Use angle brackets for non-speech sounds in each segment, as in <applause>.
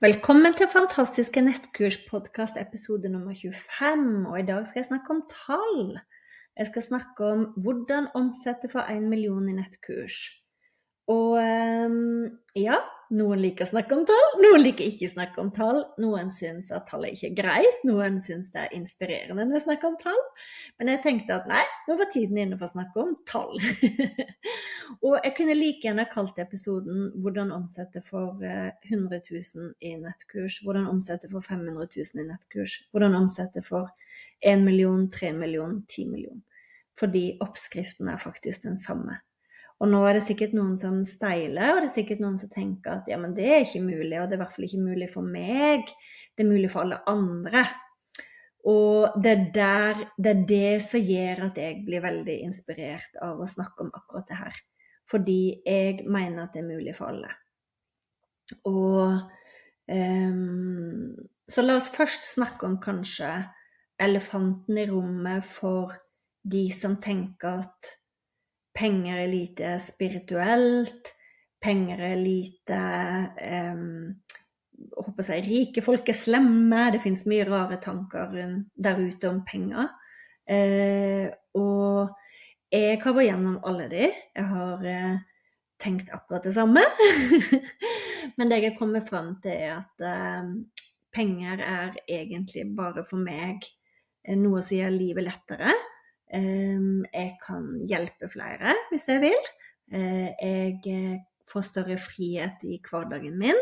Velkommen til Fantastiske nettkurs-podkast episode nummer 25. Og i dag skal jeg snakke om tall. Jeg skal snakke om hvordan omsette for 1 million i nettkurs. Og um, ja, noen liker å snakke om tall, noen liker ikke å snakke om tall. Noen syns at tallet ikke er greit, noen syns det er inspirerende når jeg snakker om tall. Men jeg tenkte at nei, nå var tiden inne for å snakke om tall. <laughs> og jeg kunne like gjerne kalt episoden 'Hvordan omsette for 100 eh, 000 i nettkurs', 'Hvordan omsette for 500 000 i nettkurs', 'Hvordan omsette for 1 million, 3 million, 10 million'. Fordi oppskriften er faktisk den samme. Og nå er det sikkert noen som steiler, og det er sikkert noen som tenker at ja, men det er ikke mulig, og det er i hvert fall ikke mulig for meg. Det er mulig for alle andre. Og det er, der, det er det som gjør at jeg blir veldig inspirert av å snakke om akkurat det her. Fordi jeg mener at det er mulig for alle. Og um, Så la oss først snakke om kanskje elefanten i rommet for de som tenker at penger er lite spirituelt, penger er lite håper jeg, Rike folk er slemme, det fins mye rare tanker der ute om penger. Uh, og jeg har vært gjennom alle de. Jeg har uh, tenkt akkurat det samme. <laughs> Men det jeg har kommet fram til, er at uh, penger er egentlig bare for meg noe som gjør livet lettere. Jeg kan hjelpe flere hvis jeg vil. Eh, jeg eh, får større frihet i hverdagen min.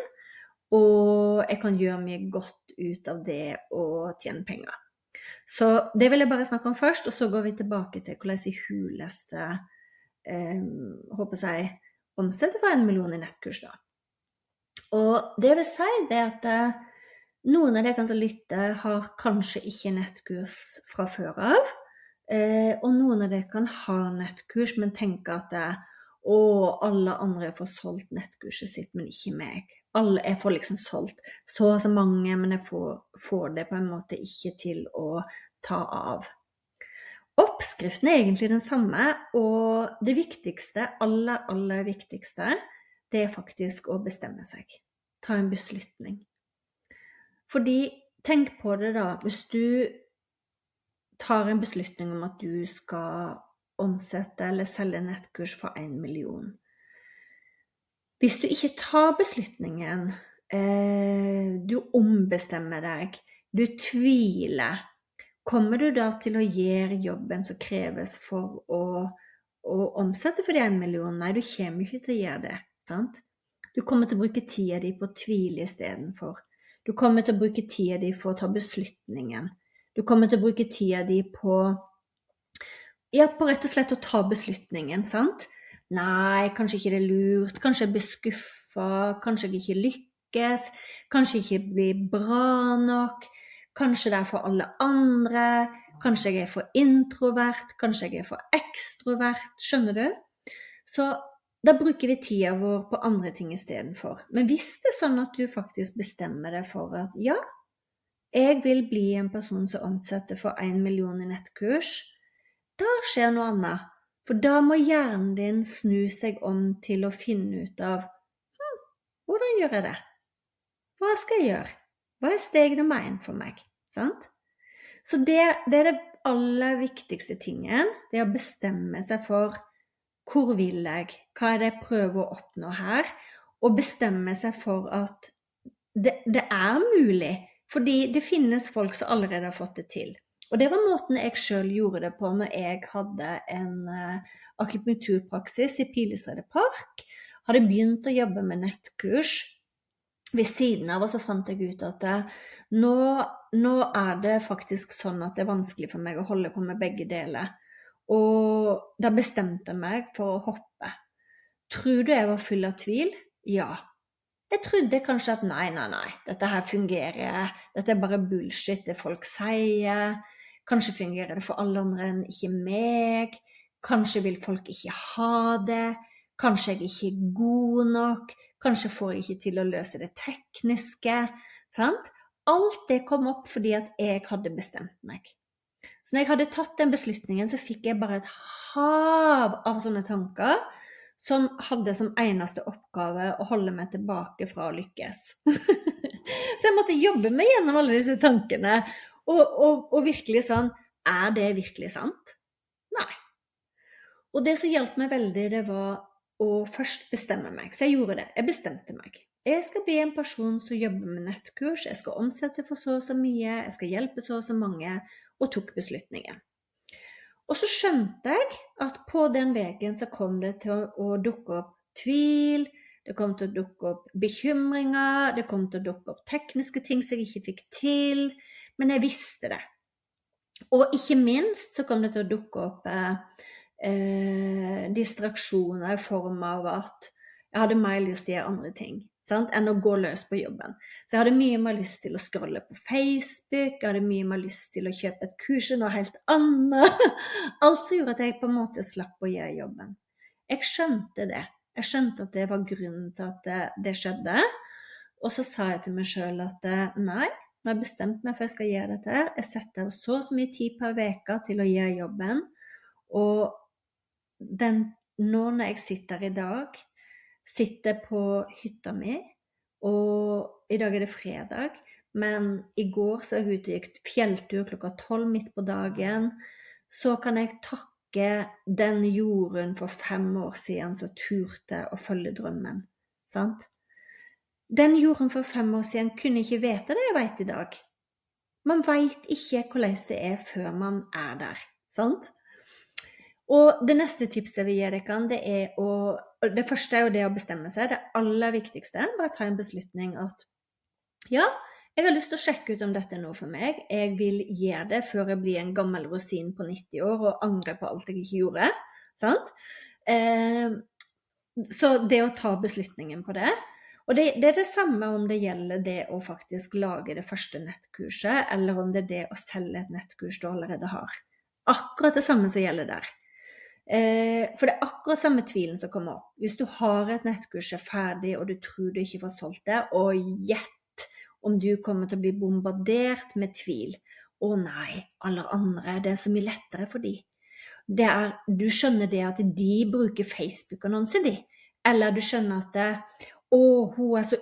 Og jeg kan gjøre mye godt ut av det å tjene penger. Så det vil jeg bare snakke om først, og så går vi tilbake til hvordan i huleste eh, håper jeg, omsetter for en million i nettkurs, da. Og det vil si det at eh, noen av dere som lytter, har kanskje ikke nettkurs fra før av. Eh, og noen av dere kan ha nettkurs, men tenke at å, alle andre får solgt nettkurset sitt, men ikke meg. Alle, jeg får liksom solgt så og så mange, men jeg får, får, det på en måte ikke til å ta av. Oppskriften er egentlig den samme, og det viktigste, aller, aller viktigste, det er faktisk å bestemme seg. Ta en beslutning. Fordi, tenk på det, da. Hvis du tar en beslutning om at du skal omsette eller selge nettkurs for 1 million. Hvis du ikke tar beslutningen, eh, du ombestemmer deg, du tviler, kommer du da til å gjøre jobben som kreves for å, å omsette for de 1 million? Nei, du kommer ikke til å gjøre det. sant? Du kommer til å bruke tida di på å tvile istedenfor. Du kommer til å bruke tida di for å ta beslutningen. Du kommer til å bruke tida di på ja, på rett og slett å ta beslutningen, sant? Nei, kanskje ikke det er lurt, kanskje jeg blir skuffa, kanskje jeg ikke lykkes, kanskje jeg ikke blir bra nok, kanskje det er for alle andre, kanskje jeg er for introvert, kanskje jeg er for ekstrovert, skjønner du? Så da bruker vi tida vår på andre ting istedenfor. Men hvis det er sånn at du faktisk bestemmer deg for at ja, jeg vil bli en person som omsetter for én million i nettkurs. Da skjer noe annet. For da må hjernen din snu seg om til å finne ut av hm, hvordan gjør jeg det? Hva skal jeg gjøre? Hva er steg nummer én for meg? Sant? Så det, det, er det aller viktigste tingen, det er å bestemme seg for hvor vil jeg, hva er det jeg prøver å oppnå her, og bestemme seg for at det, det er mulig. Fordi det finnes folk som allerede har fått det til. Og det var måten jeg sjøl gjorde det på når jeg hadde en uh, akupunkturpraksis i Pilestredet Park. Hadde begynt å jobbe med nettkurs ved siden av, og så fant jeg ut at det, nå, nå, er det faktisk sånn at det er vanskelig for meg å holde på med begge deler. Og da bestemte jeg meg for å hoppe. Tror du jeg var full av tvil? Ja. Jeg trodde kanskje at nei, nei, nei, dette her fungerer, dette er bare bullshit, det folk sier. Kanskje fungerer det for alle andre enn ikke meg. Kanskje vil folk ikke ha det. Kanskje jeg ikke er god nok. Kanskje får jeg ikke til å løse det tekniske. Sant? Alt det kom opp fordi at jeg hadde bestemt meg. Så når jeg hadde tatt den beslutningen, så fikk jeg bare et hav av sånne tanker som hadde som eneste oppgave å holde meg tilbake fra å lykkes. <laughs> så jeg måtte jobbe meg gjennom alle disse tankene og, og, og virkelig sånn Er det virkelig sant? Nei. Og det som hjalp meg veldig, det var å først bestemme meg. Så jeg gjorde det. Jeg bestemte meg. Jeg skal bli en person som jobber med nettkurs, jeg skal omsette for så og så mye, jeg skal hjelpe så og så mange, og tok beslutningen. Og så skjønte jeg at på den veien så kom det til å dukke opp tvil, det kom til å dukke opp bekymringer, det kom til å dukke opp tekniske ting som jeg ikke fikk til, men jeg visste det. Og ikke minst så kom det til å dukke opp eh, eh, distraksjoner i form av at jeg hadde mer lyst til å gjøre andre ting sant, enn å gå løs på jobben. Så jeg hadde mye mer lyst til å scrolle på Facebook, jeg hadde mye mer lyst til å kjøpe et kurs og noe helt annet. <laughs> Alt som gjorde at jeg på en måte slapp å gjøre jobben. Jeg skjønte det. Jeg skjønte at det var grunnen til at det, det skjedde. Og så sa jeg til meg sjøl at eh, nei, nå har jeg bestemt meg for at jeg skal gjøre dette. Jeg setter av så og så mye tid per uke til å gjøre jobben. Og den, nå når jeg sitter i dag, sitter på hytta mi, og i dag er det fredag, men i går så jeg og gikk fjelltur klokka tolv midt på dagen, så kan jeg takke den jorden for fem år siden som turte å følge drømmen. Sant? Den jorden for fem år siden kunne ikke vite det jeg vet i dag. Man veit ikke hvordan det er før man er der. Sant? Og det neste tipset vi gir dere, det er å Det første er jo det å bestemme seg. Det aller viktigste. Bare ta en beslutning at ja, jeg har lyst til å sjekke ut om dette er noe for meg. Jeg vil gjøre det før jeg blir en gammel rosin på 90 år og angrer på alt jeg ikke gjorde. Sant? Eh, så det å ta beslutningen på det. Og det, det, er det samme om det gjelder det å faktisk lage det første nettkurset, eller om det er det å selge et nettkurs du allerede har. Akkurat det samme som gjelder der. Eh, for det er akkurat samme tvilen som kommer opp. Hvis du har et nettkurs er ferdig, og du tror du ikke får solgt det, og gjett om du kommer til å bli bombardert med tvil. Å nei, alle andre, det er så mye lettere for de. Det er, du skjønner det at de bruker Facebook-annonser, de. Eller du skjønner at det, å, hun er så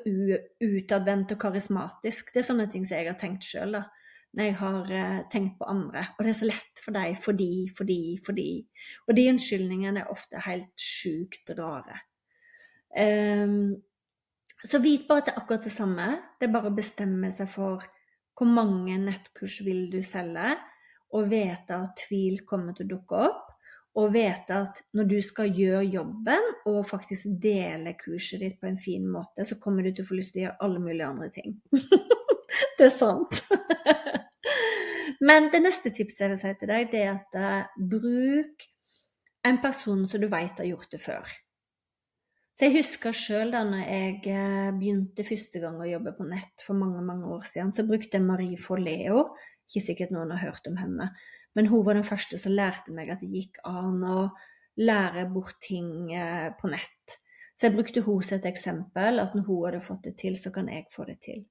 utadvendt og karismatisk. Det er sånne ting som jeg har tenkt sjøl, da når jeg har eh, tenkt på andre. Og det er så lett for deg fordi, fordi, fordi. Og de unnskyldningene er ofte helt sjukt rare. Um, så vit bare at det er akkurat det samme. Det er bare å bestemme seg for hvor mange nettkurs vil du selge, og vite at tvil kommer til å dukke opp. Og vite at når du skal gjøre jobben og faktisk dele kurset ditt på en fin måte, så kommer du til å få lyst til å gjøre alle mulige andre ting. <laughs> det er sant. <laughs> Men det neste tipset jeg vil si til deg, det er at uh, bruk en person som du vet har gjort det før. Så jeg husker sjøl da når jeg uh, begynte første gang å jobbe på nett for mange mange år siden, så brukte jeg Marie Forleo. Ikke sikkert noen har hørt om henne, men hun var den første som lærte meg at det gikk an å lære bort ting uh, på nett. Så jeg brukte henne som et eksempel, at når hun hadde fått det til, så kan jeg få det til.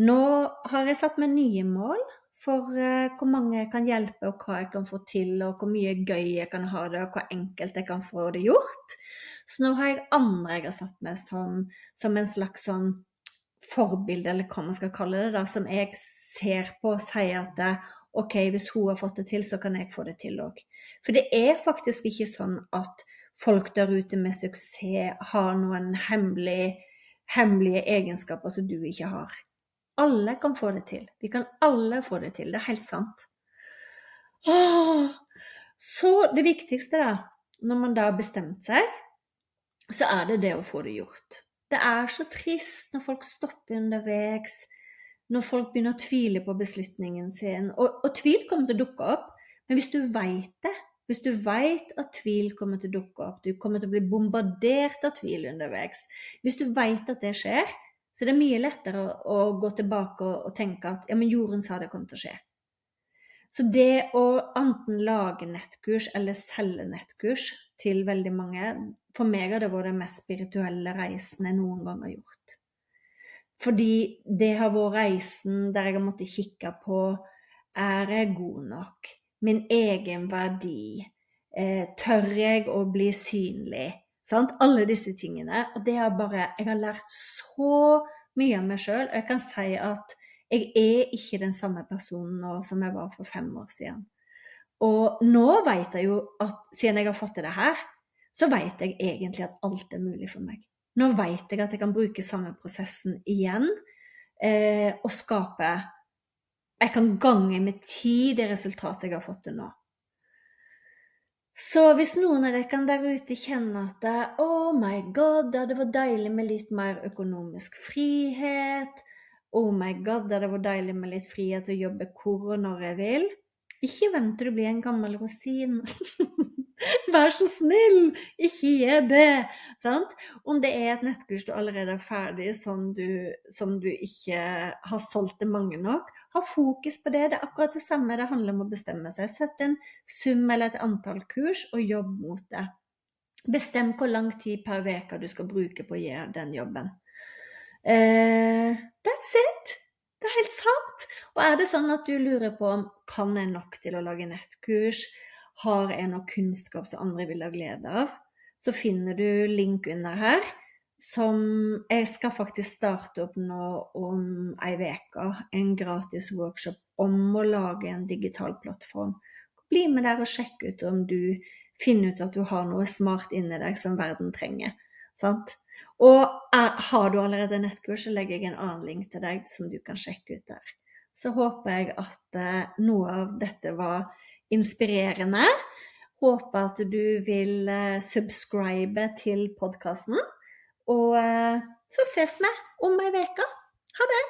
Nå har jeg satt meg nye mål for uh, hvor mange jeg kan hjelpe, og hva jeg kan få til, og hvor mye gøy jeg kan ha det, og hvor enkelt jeg kan få det gjort. Så nå har jeg andre jeg har satt meg som, som en slags sånn forbilde, eller hva man skal kalle det, da, som jeg ser på og sier at OK, hvis hun har fått det til, så kan jeg få det til òg. For det er faktisk ikke sånn at folk der ute med suksess har noen hemmelige, hemmelige egenskaper som du ikke har. Alle kan få det til. Vi kan alle få det til. Det er helt sant. Åh, så det viktigste, da, når man da har bestemt seg, så er det det å få det gjort. Det er så trist når folk stopper underveis, når folk begynner å tvile på beslutningen sin. Og, og tvil kommer til å dukke opp, men hvis du veit det, hvis du veit at tvil kommer til å dukke opp, du kommer til å bli bombardert av tvil underveis Hvis du veit at det skjer, så det er mye lettere å, gå tilbake og, og, tenke at ja, men jorden sa det kom til å skje. Så det å enten lage nettkurs eller selge nettkurs til veldig mange, for meg har det vært den mest spirituelle reisen jeg noen gang har gjort. Fordi det har vært reisen der jeg har måttet kikke på er jeg god nok? Min egen verdi? Eh, tør jeg å bli synlig? Sant? Alle disse tingene. Og det har bare Jeg har lært så mye av meg sjøl. Og jeg kan si at jeg er ikke den samme personen nå som jeg var for fem år siden. Og nå vet jeg jo at siden jeg har fått til det her, så vet jeg egentlig at alt er mulig for meg. Nå vet jeg at jeg kan bruke samme prosessen igjen eh, og skape Jeg kan gange med ti det resultatet jeg har fått til nå. Så hvis noen av dere der ute kjenner at Oh my God, det hadde vært deilig med litt mer økonomisk frihet. Oh my god, det hadde vært deilig med litt frihet til å jobbe hvor og når jeg vil. Ikke vent til du blir en gammel rosin. <laughs> <laughs> Vær så snill, ikke gjør det! Sant? Om det er et nettkurs du allerede er ferdig, som du, som du ikke har solgt til mange nok, ha fokus på det. Det er akkurat det samme. Det handler om å bestemme seg. Sett en sum eller et antall kurs, og jobb mot det. Bestem hvor lang tid per uke du skal bruke på å gjøre den jobben. Uh, that's it! Det er helt sant. Og er det sånn at du lurer på om kan jeg nok til å lage nettkurs, har jeg noe kunnskap som andre vil ha glede av, så finner du link under her. Som jeg skal faktisk starte opp nå om ei uke. En gratis workshop om å lage en digital plattform. Bli med der og sjekk ut om du finner ut at du har noe smart inni deg som verden trenger. Sant? Og har du allerede nettkurs, så legger jeg en annen link til deg som du kan sjekke ut der. Så håper jeg at eh, noe av dette var inspirerende. Håper at du vil eh, subscribe til podkasten. Og eh, så ses vi om ei uke. Ha det!